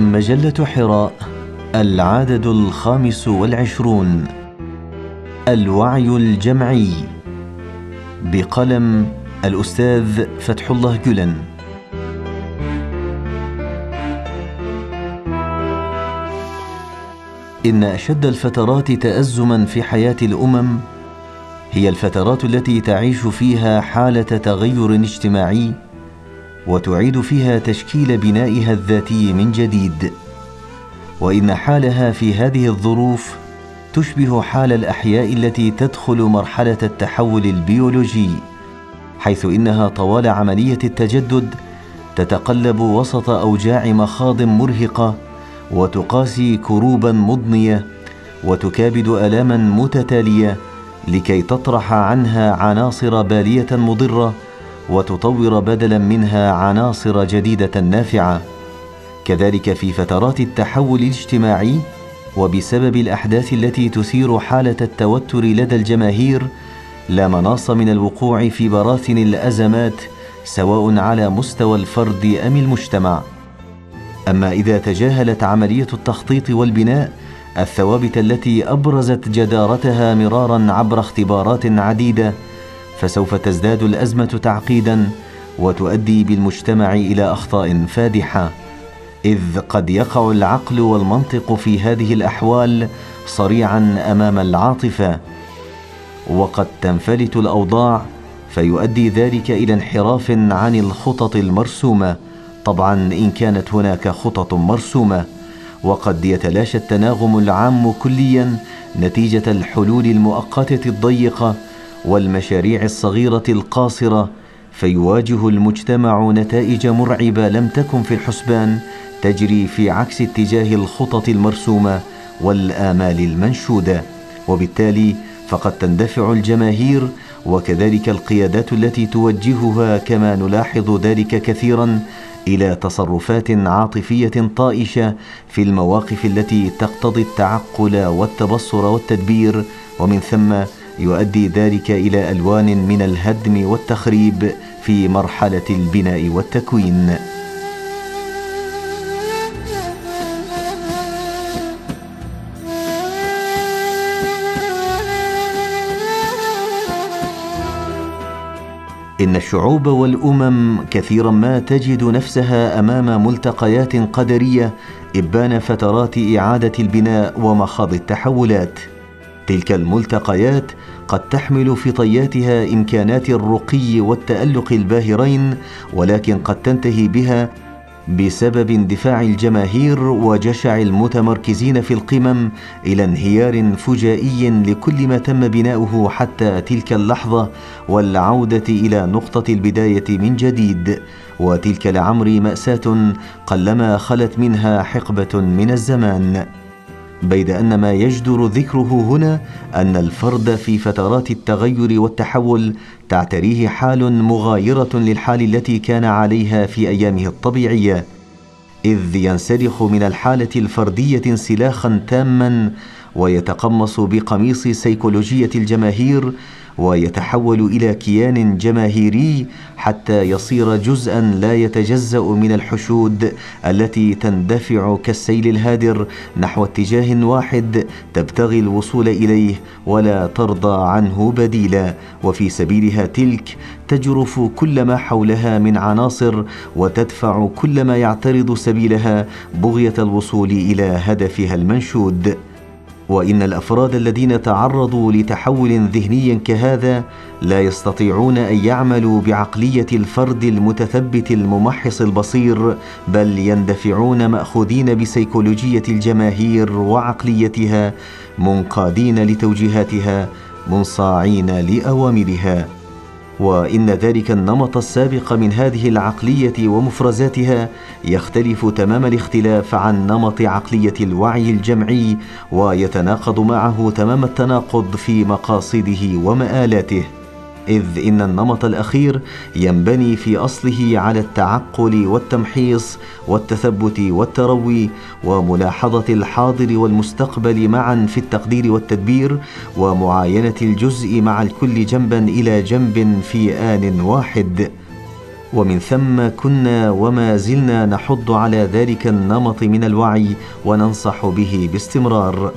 مجلة حراء العدد الخامس والعشرون. الوعي الجمعي. بقلم الأستاذ فتح الله جلن. إن أشد الفترات تأزما في حياة الأمم هي الفترات التي تعيش فيها حالة تغير اجتماعي وتعيد فيها تشكيل بنائها الذاتي من جديد. وإن حالها في هذه الظروف تشبه حال الأحياء التي تدخل مرحلة التحول البيولوجي حيث إنها طوال عملية التجدد تتقلب وسط أوجاع مخاض مرهقة وتقاسي كروبا مضنية وتكابد الاما متتالية لكي تطرح عنها عناصر بالية مضرة وتطور بدلا منها عناصر جديدة نافعة كذلك في فترات التحول الاجتماعي وبسبب الأحداث التي تثير حالة التوتر لدى الجماهير لا مناص من الوقوع في براثن الأزمات سواء على مستوى الفرد أم المجتمع. أما إذا تجاهلت عملية التخطيط والبناء الثوابت التي أبرزت جدارتها مرارا عبر اختبارات عديدة فسوف تزداد الأزمة تعقيدا وتؤدي بالمجتمع إلى أخطاء فادحة إذ قد يقع العقل والمنطق في هذه الأحوال صريعا أمام العاطفة وقد تنفلت الأوضاع فيؤدي ذلك إلى انحراف عن الخطط المرسومة. طبعا إن كانت هناك خطط مرسومة وقد يتلاشى التناغم العام كليا نتيجة الحلول المؤقتة الضيقة والمشاريع الصغيرة القاصرة فيواجه المجتمع نتائج مرعبة لم تكن في الحسبان تجري في عكس اتجاه الخطط المرسومة والآمال المنشودة. وبالتالي فقد تندفع الجماهير وكذلك القيادات التي توجهها كما نلاحظ ذلك كثيرا إلى تصرفات عاطفية طائشة في المواقف التي تقتضي التعقل والتبصر والتدبير. ومن ثم يؤدي ذلك إلى ألوان من الهدم والتخريب في مرحلة البناء والتكوين. إن الشعوب والأمم كثيرا ما تجد نفسها أمام ملتقيات قدرية إبان فترات إعادة البناء ومخاض التحولات. تلك الملتقيات قد تحمل في طياتها إمكانات الرقي والتألق الباهرين ولكن قد تنتهي بها بسبب اندفاع الجماهير وجشع المتمركزين في القمم إلى انهيار فجائي لكل ما تم بناؤه حتى تلك اللحظة والعودة إلى نقطة البداية من جديد. وتلك لعمري مأساة قلما خلت منها حقبة من الزمان. بيد أن ما يجدر ذكره هنا أن الفرد في فترات التغير والتحول تعتريه حال مغايرة للحال التي كان عليها في أيامه الطبيعية إذ ينسلخ من الحالة الفردية انسلاخا تاما ويتقمص بقميص سيكولوجية الجماهير ويتحول إلى كيان جماهيري حتى يصير جزءا لا يتجزأ من الحشود التي تندفع كالسيل الهادر نحو اتجاه واحد تبتغي الوصول إليه ولا ترضى عنه بديلا. وفي سبيلها تلك تجرف كل ما حولها من عناصر وتدفع كل ما يعترض سبيلها بغية الوصول إلى هدفها المنشود. وإن الأفراد الذين تعرضوا لتحول ذهني كهذا لا يستطيعون أن يعملوا بعقلية الفرد المتثبت الممحص البصير بل يندفعون مأخوذين بسيكولوجية الجماهير وعقليتها منقادين لتوجيهاتها منصاعين لأوامرها. وإن ذلك النمط السابق من هذه العقلية ومفرزاتها يختلف تمام الاختلاف عن نمط عقلية الوعي الجمعي ويتناقض معه تمام التناقض في مقاصده ومآلاته. إذ إن النمط الأخير ينبني في أصله على التعقل والتمحيص والتثبت والتروي وملاحظة الحاضر والمستقبل معا في التقدير والتدبير ومعاينة الجزء مع الكل جنبا إلى جنب في آن واحد. ومن ثم كنا وما زلنا نحض على ذلك النمط من الوعي وننصح به باستمرار.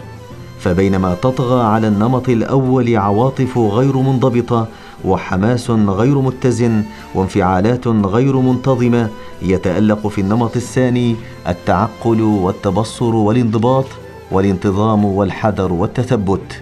فبينما تطغى على النمط الأول عواطف غير منضبطة وحماس غير متزن وانفعالات غير منتظمة يتألق في النمط الثاني التعقل والتبصر والانضباط والانتظام والحذر والتثبت.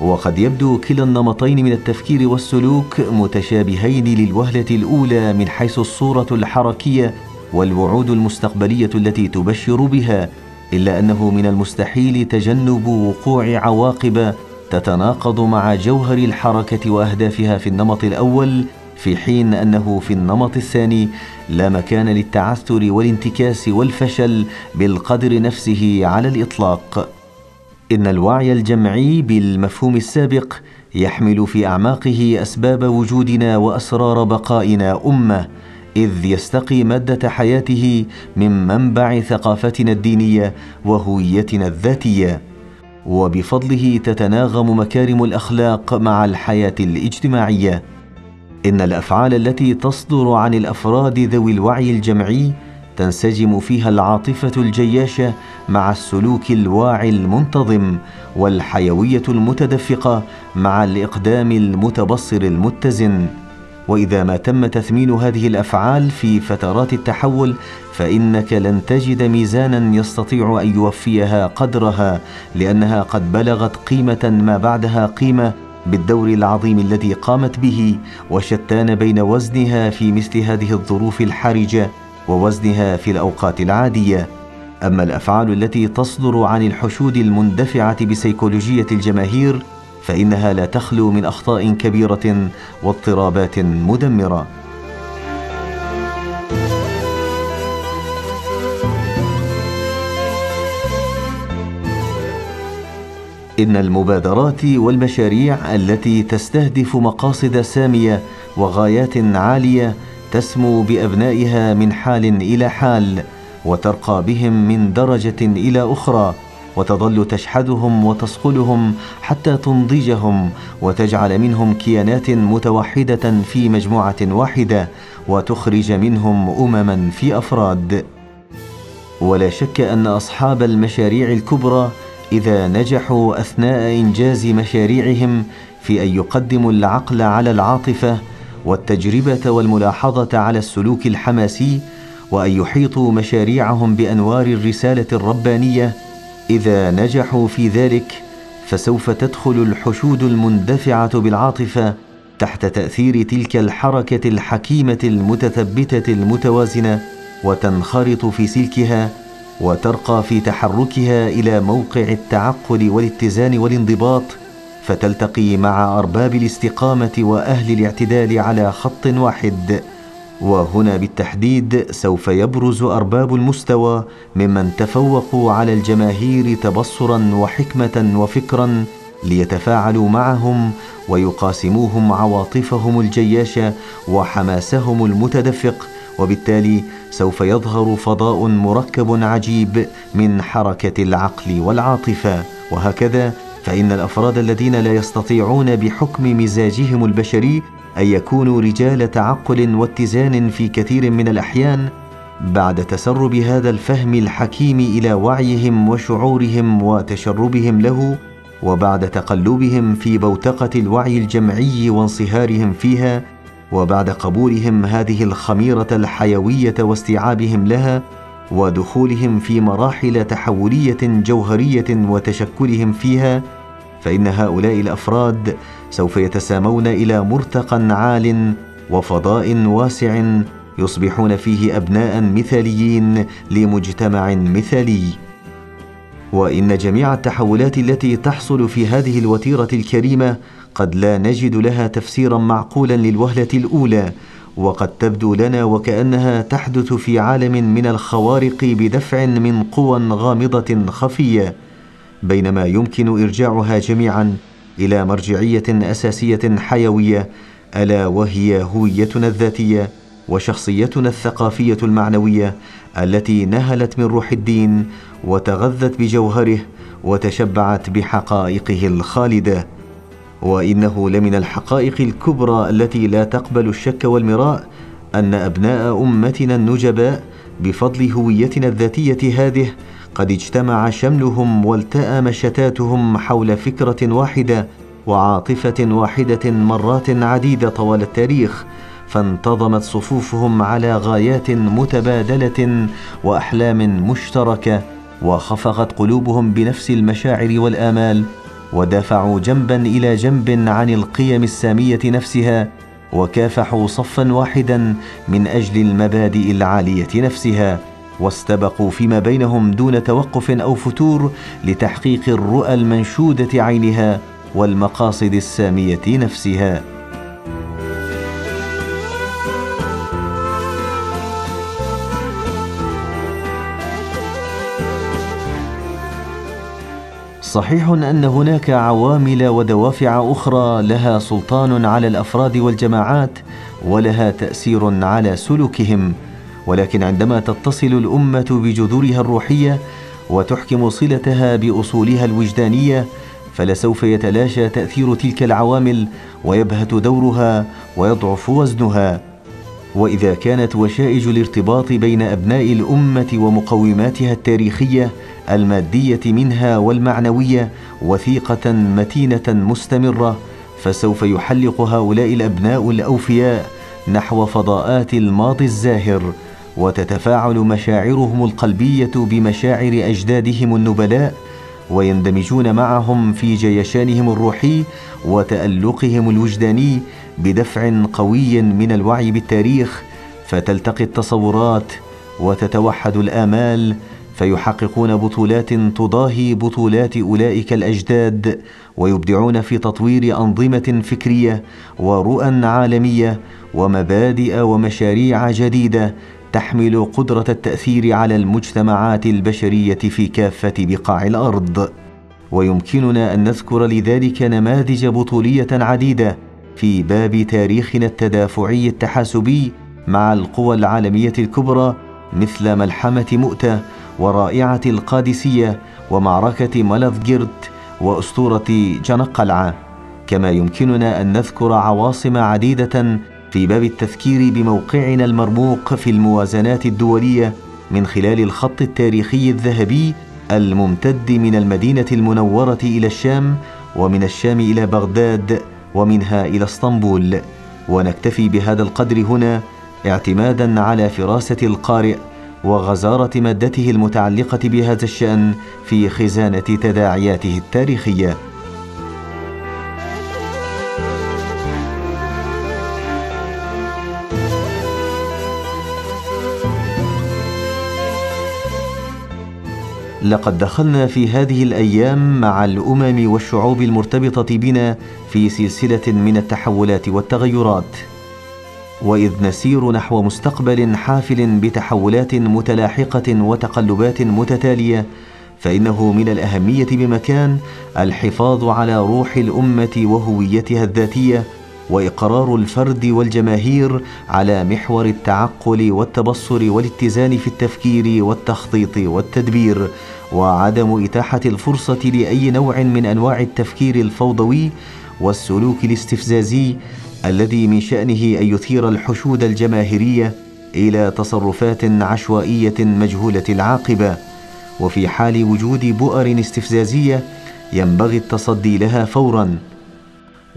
وقد يبدو كلا النمطين من التفكير والسلوك متشابهين للوهلة الأولى من حيث الصورة الحركية والوعود المستقبلية التي تبشر بها إلا أنه من المستحيل تجنب وقوع عواقب تتناقض مع جوهر الحركة وأهدافها في النمط الأول في حين أنه في النمط الثاني لا مكان للتعثر والانتكاس والفشل بالقدر نفسه على الإطلاق. إن الوعي الجمعي بالمفهوم السابق يحمل في أعماقه أسباب وجودنا وأسرار بقائنا أمة إذ يستقي مادة حياته من منبع ثقافتنا الدينية وهويتنا الذاتية. وبفضله تتناغم مكارم الأخلاق مع الحياة الاجتماعية. إن الأفعال التي تصدر عن الأفراد ذوي الوعي الجمعي تنسجم فيها العاطفة الجياشة مع السلوك الواعي المنتظم والحيوية المتدفقة مع الإقدام المتبصر المتزن. وإذا ما تم تثمين هذه الأفعال في فترات التحول فإنك لن تجد ميزانا يستطيع أن يوفيها قدرها لأنها قد بلغت قيمة ما بعدها قيمة بالدور العظيم الذي قامت به وشتان بين وزنها في مثل هذه الظروف الحرجة ووزنها في الأوقات العادية. أما الأفعال التي تصدر عن الحشود المندفعة بسيكولوجية الجماهير فإنها لا تخلو من أخطاء كبيرة واضطرابات مدمرة. إن المبادرات والمشاريع التي تستهدف مقاصد سامية وغايات عالية تسمو بأبنائها من حال إلى حال وترقى بهم من درجة إلى أخرى وتظل تشحذهم وتصقلهم حتى تنضجهم وتجعل منهم كيانات متوحدة في مجموعة واحدة وتخرج منهم أمما في أفراد. ولا شك أن أصحاب المشاريع الكبرى إذا نجحوا أثناء إنجاز مشاريعهم في أن يقدموا العقل على العاطفة والتجربة والملاحظة على السلوك الحماسي وأن يحيطوا مشاريعهم بأنوار الرسالة الربانية إذا نجحوا في ذلك فسوف تدخل الحشود المندفعة بالعاطفة تحت تأثير تلك الحركة الحكيمة المتثبتة المتوازنة وتنخرط في سلكها وترقى في تحركها إلى موقع التعقل والاتزان والانضباط فتلتقي مع أرباب الاستقامة وأهل الاعتدال على خط واحد. وهنا بالتحديد سوف يبرز أرباب المستوى ممن تفوقوا على الجماهير تبصرا وحكمة وفكرا ليتفاعلوا معهم ويقاسموهم عواطفهم الجياشة وحماسهم المتدفق وبالتالي سوف يظهر فضاء مركب عجيب من حركة العقل والعاطفة. وهكذا فإن الأفراد الذين لا يستطيعون بحكم مزاجهم البشري أن يكونوا رجال تعقل واتزان في كثير من الأحيان بعد تسرب هذا الفهم الحكيم إلى وعيهم وشعورهم وتشربهم له وبعد تقلبهم في بوتقة الوعي الجمعي وانصهارهم فيها وبعد قبولهم هذه الخميرة الحيوية واستيعابهم لها ودخولهم في مراحل تحولية جوهرية وتشكلهم فيها فإن هؤلاء الأفراد سوف يتسامون إلى مرتقى عال وفضاء واسع يصبحون فيه أبناء مثاليين لمجتمع مثالي. وإن جميع التحولات التي تحصل في هذه الوتيرة الكريمة قد لا نجد لها تفسيرا معقولا للوهلة الأولى وقد تبدو لنا وكأنها تحدث في عالم من الخوارق بدفع من قوى غامضة خفية. بينما يمكن إرجاعها جميعا إلى مرجعية أساسية حيوية ألا وهي هويتنا الذاتية وشخصيتنا الثقافية المعنوية التي نهلت من روح الدين وتغذت بجوهره وتشبعت بحقائقه الخالدة. وإنه لمن الحقائق الكبرى التي لا تقبل الشك والمراء أن أبناء أمتنا النجباء بفضل هويتنا الذاتية هذه قد اجتمع شملهم والتأم شتاتهم حول فكرة واحدة وعاطفة واحدة مرات عديدة طوال التاريخ فانتظمت صفوفهم على غايات متبادلة وأحلام مشتركة وخفقت قلوبهم بنفس المشاعر والآمال ودافعوا جنبا إلى جنب عن القيم السامية نفسها وكافحوا صفا واحدا من أجل المبادئ العالية نفسها. واستبقوا فيما بينهم دون توقف أو فتور لتحقيق الرؤى المنشودة عينها والمقاصد السامية نفسها. صحيح أن هناك عوامل ودوافع أخرى لها سلطان على الأفراد والجماعات ولها تأثير على سلوكهم. ولكن عندما تتصل الأمة بجذورها الروحية وتحكم صلتها بأصولها الوجدانية فلسوف يتلاشى تأثير تلك العوامل ويبهت دورها ويضعف وزنها. وإذا كانت وشائج الارتباط بين أبناء الأمة ومقوماتها التاريخية المادية منها والمعنوية وثيقة متينة مستمرة فسوف يحلق هؤلاء الأبناء الأوفياء نحو فضاءات الماضي الزاهر. وتتفاعل مشاعرهم القلبية بمشاعر أجدادهم النبلاء ويندمجون معهم في جيشانهم الروحي وتألقهم الوجداني بدفع قوي من الوعي بالتاريخ فتلتقي التصورات وتتوحد الآمال فيحققون بطولات تضاهي بطولات أولئك الأجداد ويبدعون في تطوير أنظمة فكرية ورؤى عالمية ومبادئ ومشاريع جديدة تحمل قدرة التأثير على المجتمعات البشرية في كافة بقاع الأرض. ويمكننا أن نذكر لذلك نماذج بطولية عديدة في باب تاريخنا التدافعي التحاسبي مع القوى العالمية الكبرى مثل ملحمة مؤتة ورائعة القادسية ومعركة ملذجرت وأسطورة جنقلعة. كما يمكننا أن نذكر عواصم عديدة في باب التذكير بموقعنا المرموق في الموازنات الدولية من خلال الخط التاريخي الذهبي الممتد من المدينة المنورة إلى الشام ومن الشام إلى بغداد ومنها إلى اسطنبول. ونكتفي بهذا القدر هنا اعتمادا على فراسه القارئ وغزارة مادته المتعلقة بهذا الشأن في خزانة تداعياته التاريخية. لقد دخلنا في هذه الأيام مع الأمم والشعوب المرتبطة بنا في سلسلة من التحولات والتغيرات. وإذ نسير نحو مستقبل حافل بتحولات متلاحقة وتقلبات متتالية فإنه من الأهمية بمكان الحفاظ على روح الأمة وهويتها الذاتية وإقرار الفرد والجماهير على محور التعقل والتبصر والاتزان في التفكير والتخطيط والتدبير. وعدم إتاحة الفرصة لأي نوع من أنواع التفكير الفوضوي والسلوك الاستفزازي الذي من شأنه أن يثير الحشود الجماهيرية إلى تصرفات عشوائية مجهولة العاقبة. وفي حال وجود بؤر استفزازية ينبغي التصدي لها فورا.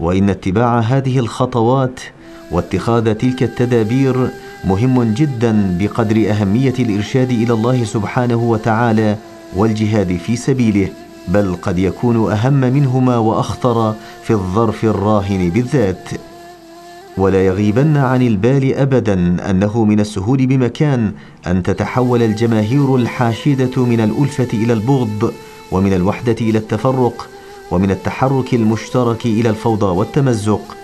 وإن اتباع هذه الخطوات واتخاذ تلك التدابير مهم جدا بقدر أهمية الإرشاد إلى الله سبحانه وتعالى والجهاد في سبيله بل قد يكون أهم منهما وأخطر في الظرف الراهن بالذات. ولا يغيبن عن البال ابدا أنه من السهول بمكان أن تتحول الجماهير الحاشدة من الألفة إلى البغض ومن الوحدة إلى التفرق ومن التحرك المشترك إلى الفوضى والتمزق.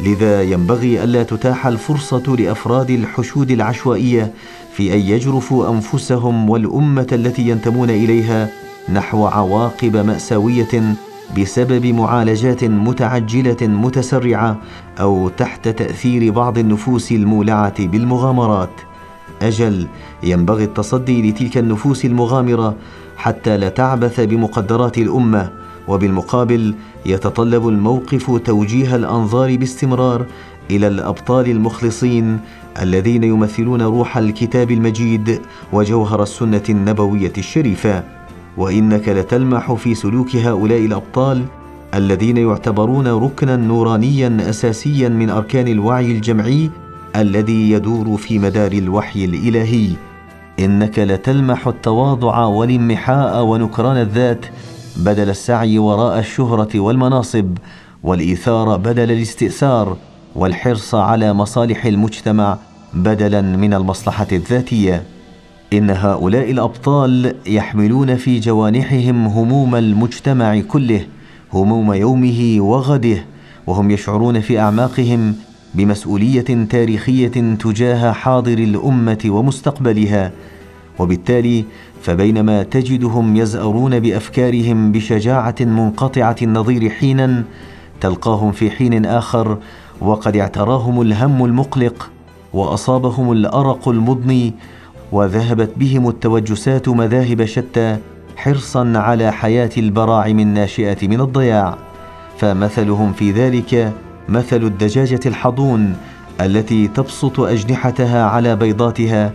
لذا ينبغي ألا تتاح الفرصة لأفراد الحشود العشوائية في أن يجرفوا أنفسهم والأمة التي ينتمون إليها نحو عواقب مأساوية بسبب معالجات متعجلة متسرعة أو تحت تأثير بعض النفوس المولعة بالمغامرات. أجل ينبغي التصدي لتلك النفوس المغامرة حتى لا تعبث بمقدرات الأمة وبالمقابل يتطلب الموقف توجيه الأنظار باستمرار إلى الأبطال المخلصين الذين يمثلون روح الكتاب المجيد وجوهر السنة النبوية الشريفة. وإنك لتلمح في سلوك هؤلاء الأبطال الذين يعتبرون ركنا نورانيا اساسيا من أركان الوعي الجمعي الذي يدور في مدار الوحي الإلهي. إنك لتلمح التواضع والانمحاء ونكران الذات بدل السعي وراء الشهرة والمناصب والإيثار بدل الاستئثار والحرص على مصالح المجتمع بدلا من المصلحة الذاتية. إن هؤلاء الأبطال يحملون في جوانحهم هموم المجتمع كله هموم يومه وغده وهم يشعرون في أعماقهم بمسؤولية تاريخية تجاه حاضر الأمة ومستقبلها. وبالتالي فبينما تجدهم يزأرون بأفكارهم بشجاعة منقطعة النظير حينا تلقاهم في حين آخر وقد اعتراهم الهم المقلق وأصابهم الأرق المضني وذهبت بهم التوجسات مذاهب شتى حرصا على حياة البراعم الناشئه من الضياع. فمثلهم في ذلك مثل الدجاجة الحضون التي تبسط أجنحتها على بيضاتها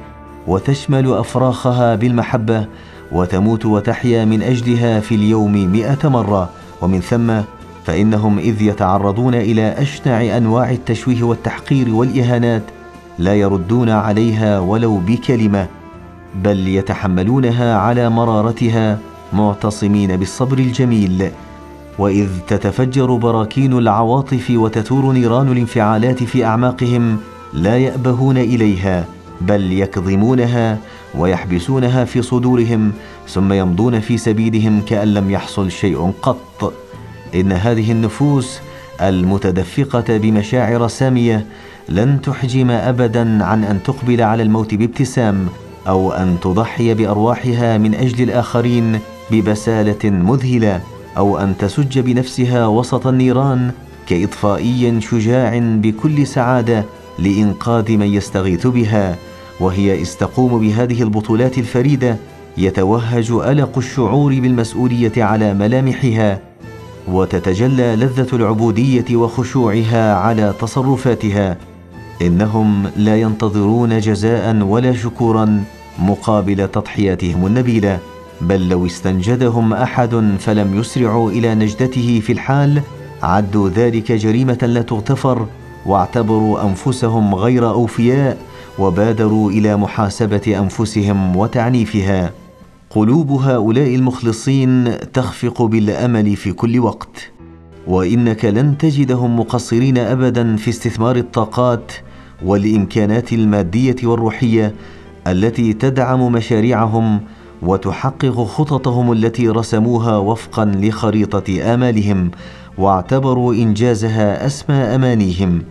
وتشمل أفراخها بالمحبة وتموت وتحيا من أجلها في اليوم مئة مرة. ومن ثم فإنهم إذ يتعرضون إلى أشنع أنواع التشويه والتحقير والإهانات لا يردون عليها ولو بكلمة بل يتحملونها على مرارتها معتصمين بالصبر الجميل. وإذ تتفجر براكين العواطف وتثور نيران الانفعالات في أعماقهم لا يأبهون إليها. بل يكظمونها ويحبسونها في صدورهم ثم يمضون في سبيلهم كأن لم يحصل شيء قط. إن هذه النفوس المتدفقة بمشاعر سامية لن تحجم ابدا عن أن تقبل على الموت بابتسام أو أن تضحي بأرواحها من أجل الآخرين ببسالة مذهلة أو أن تسج بنفسها وسط النيران كإطفائي شجاع بكل سعادة لإنقاذ من يستغيث بها وهي إذ تقوم بهذه البطولات الفريدة يتوهج ألق الشعور بالمسؤولية على ملامحها وتتجلى لذة العبودية وخشوعها على تصرفاتها إنهم لا ينتظرون جزاء ولا شكورا مقابل تضحياتهم النبيلة بل لو استنجدهم أحد فلم يسرعوا إلى نجدته في الحال عدوا ذلك جريمة لا تغتفر واعتبروا أنفسهم غير أوفياء وبادروا إلى محاسبة أنفسهم وتعنيفها. قلوب هؤلاء المخلصين تخفق بالأمل في كل وقت. وإنك لن تجدهم مقصرين ابدا في استثمار الطاقات والإمكانات المادية والروحية التي تدعم مشاريعهم وتحقق خططهم التي رسموها وفقا لخريطة آمالهم واعتبروا إنجازها اسمى أمانيهم.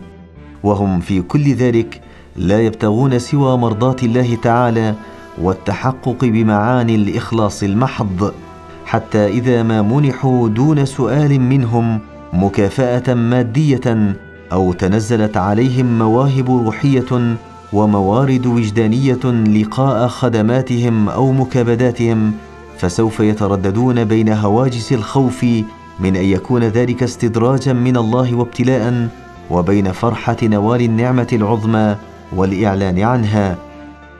وهم في كل ذلك لا يبتغون سوى مرضاه الله تعالى والتحقق بمعاني الإخلاص المحض حتى إذا ما منحوا دون سؤال منهم مكافأة مادية أو تنزلت عليهم مواهب روحية وموارد وجدانية لقاء خدماتهم أو مكابداتهم فسوف يترددون بين هواجس الخوف من أن يكون ذلك استدراجا من الله وابتلاء وبين فرحة نوال النعمة العظمى والإعلان عنها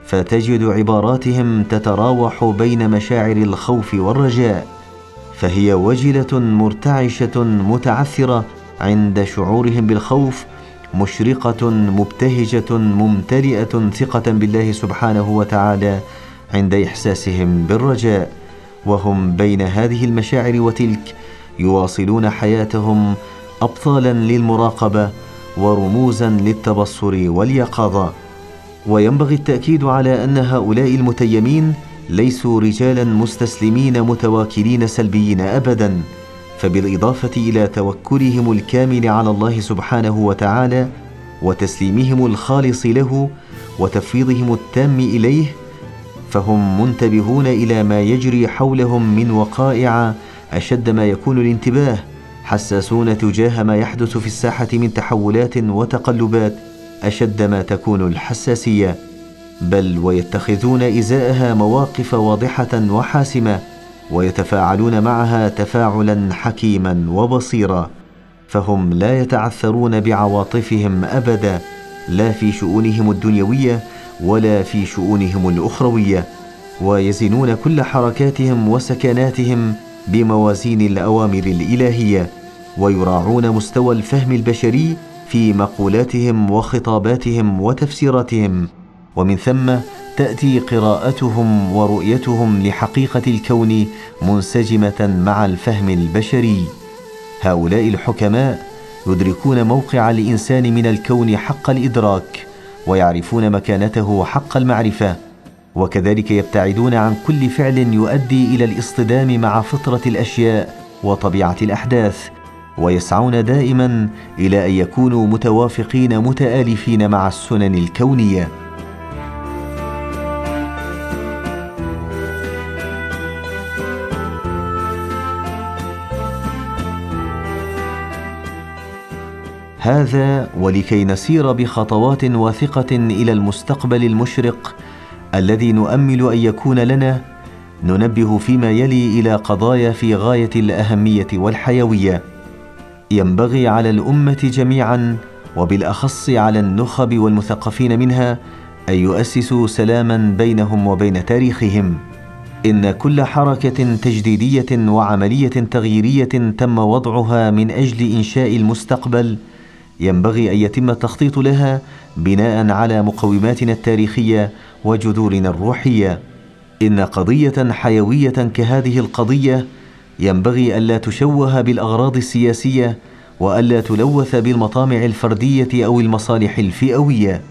فتجد عباراتهم تتراوح بين مشاعر الخوف والرجاء فهي وجلة مرتعشة متعثرة عند شعورهم بالخوف مشرقة مبتهجة ممتلئة ثقة بالله سبحانه وتعالى عند إحساسهم بالرجاء وهم بين هذه المشاعر وتلك يواصلون حياتهم ابطالا للمراقبة ورموزا للتبصر واليقظة. وينبغي التأكيد على أن هؤلاء المتيمين ليسوا رجالا مستسلمين متواكلين سلبيين ابدا. فبالإضافة إلى توكلهم الكامل على الله سبحانه وتعالى وتسليمهم الخالص له وتفويضهم التام إليه فهم منتبهون إلى ما يجري حولهم من وقائع أشد ما يكون الانتباه. حساسون تجاه ما يحدث في الساحة من تحولات وتقلبات أشد ما تكون الحساسية بل ويتخذون إزاءها مواقف واضحة وحاسمة ويتفاعلون معها تفاعلا حكيما وبصيرا فهم لا يتعثرون بعواطفهم أبدا لا في شؤونهم الدنيوية ولا في شؤونهم الأخروية ويزنون كل حركاتهم وسكناتهم بموازين الأوامر الإلهية. ويراعون مستوى الفهم البشري في مقولاتهم وخطاباتهم وتفسيراتهم. ومن ثم تأتي قراءتهم ورؤيتهم لحقيقة الكون منسجمة مع الفهم البشري. هؤلاء الحكماء يدركون موقع الإنسان من الكون حق الإدراك ويعرفون مكانته حق المعرفة وكذلك يبتعدون عن كل فعل يؤدي إلى الاصطدام مع فطرة الأشياء وطبيعة الأحداث. ويسعون دائما إلى أن يكونوا متوافقين متآلفين مع السنن الكونية. هذا ولكي نسير بخطوات واثقة إلى المستقبل المشرق الذي نؤمل أن يكون لنا ننبه فيما يلي إلى قضايا في غاية الأهمية والحيوية. ينبغي على الأمة جميعا وبالأخص على النخب والمثقفين منها أن يؤسسوا سلاما بينهم وبين تاريخهم. إن كل حركة تجديدية وعملية تغييرية تم وضعها من أجل إنشاء المستقبل ينبغي أن يتم التخطيط لها بناء على مقوماتنا التاريخية وجذورنا الروحية. إن قضية حيوية كهذه القضية ينبغي ألا تشوه بالأغراض السياسية وألا تلوث بالمطامع الفردية أو المصالح الفئوية.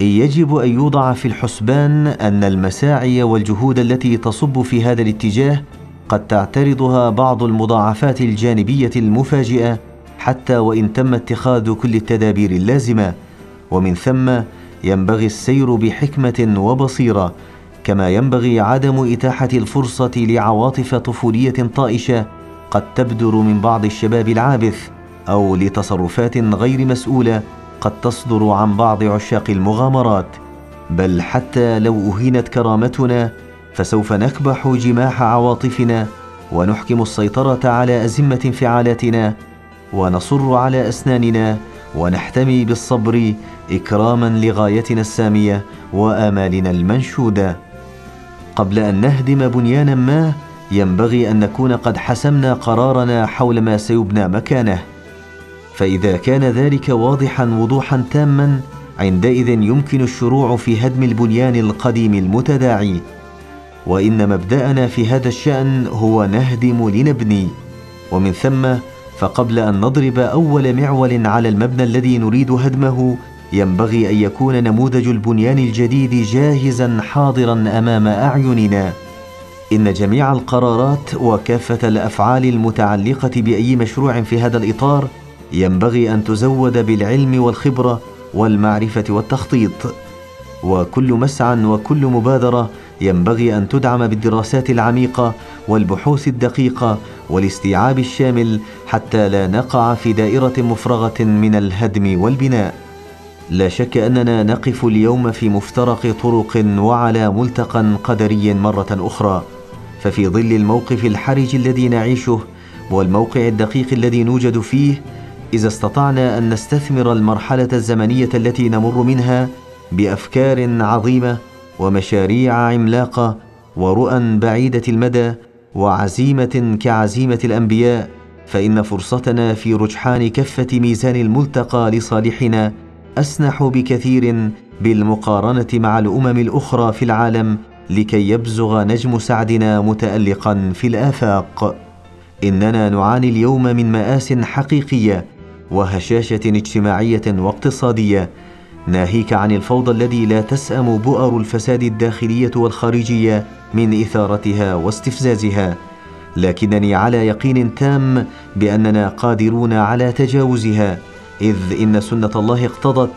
يجب أن يوضع في الحسبان أن المساعي والجهود التي تصب في هذا الاتجاه قد تعترضها بعض المضاعفات الجانبية المفاجئة حتى وإن تم اتخاذ كل التدابير اللازمة. ومن ثم ينبغي السير بحكمة وبصيرة كما ينبغي عدم إتاحة الفرصة لعواطف طفولية طائشة قد تبدر من بعض الشباب العابث أو لتصرفات غير مسؤولة قد تصدر عن بعض عشاق المغامرات. بل حتى لو أهينت كرامتنا فسوف نكبح جماح عواطفنا ونحكم السيطرة على أزمة انفعالاتنا ونصر على أسناننا ونحتمي بالصبر إكراما لغايتنا السامية وآمالنا المنشودة. قبل أن نهدم بنيانا ما ينبغي أن نكون قد حسمنا قرارنا حول ما سيبنى مكانه. فإذا كان ذلك واضحا وضوحا تاما عندئذ يمكن الشروع في هدم البنيان القديم المتداعي. وإن مبدأنا في هذا الشأن هو نهدم لنبني. ومن ثم فقبل أن نضرب أول معول على المبنى الذي نريد هدمه ينبغي أن يكون نموذج البنيان الجديد جاهزا حاضرا أمام أعيننا. إن جميع القرارات وكافة الأفعال المتعلقة بأي مشروع في هذا الإطار ينبغي أن تزود بالعلم والخبرة والمعرفة والتخطيط. وكل مسعى وكل مبادرة ينبغي أن تدعم بالدراسات العميقة والبحوث الدقيقة والاستيعاب الشامل حتى لا نقع في دائرة مفرغة من الهدم والبناء. لا شك أننا نقف اليوم في مفترق طرق وعلى ملتقى قدري مرة أخرى. ففي ظل الموقف الحرج الذي نعيشه والموقع الدقيق الذي نوجد فيه إذا استطعنا أن نستثمر المرحلة الزمنية التي نمر منها بأفكار عظيمة ومشاريع عملاقة ورؤى بعيدة المدى وعزيمة كعزيمة الأنبياء فإن فرصتنا في رجحان كفه ميزان الملتقى لصالحنا أسنح بكثير بالمقارنة مع الأمم الأخرى في العالم لكي يبزغ نجم سعدنا متالقا في الآفاق. إننا نعاني اليوم من مآس حقيقية وهشاشة اجتماعية واقتصادية ناهيك عن الفوضى الذي لا تسأم بؤر الفساد الداخلية والخارجية من إثارتها واستفزازها. لكنني على يقين تام بأننا قادرون على تجاوزها. إذ إن سنة الله اقتضت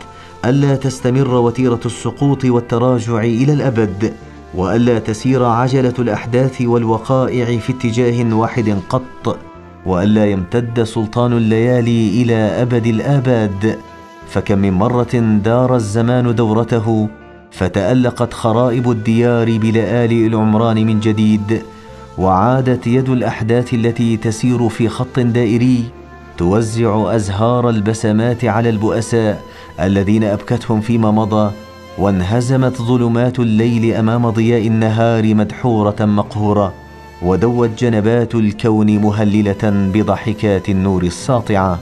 ألا تستمر وتيرة السقوط والتراجع إلى الأبد وألا تسير عجلة الأحداث والوقائع في اتجاه واحد قط وألا يمتد سلطان الليالي إلى أبد الآباد. فكم من مرة دار الزمان دورته فتألقت خرائب الديار بلآلئ العمران من جديد وعادت يد الأحداث التي تسير في خط دائري. توزع أزهار البسمات على البؤساء الذين أبكتهم فيما مضى وانهزمت ظلمات الليل أمام ضياء النهار مدحورة مقهورة ودوت جنبات الكون مهللة بضحكات النور الساطعة.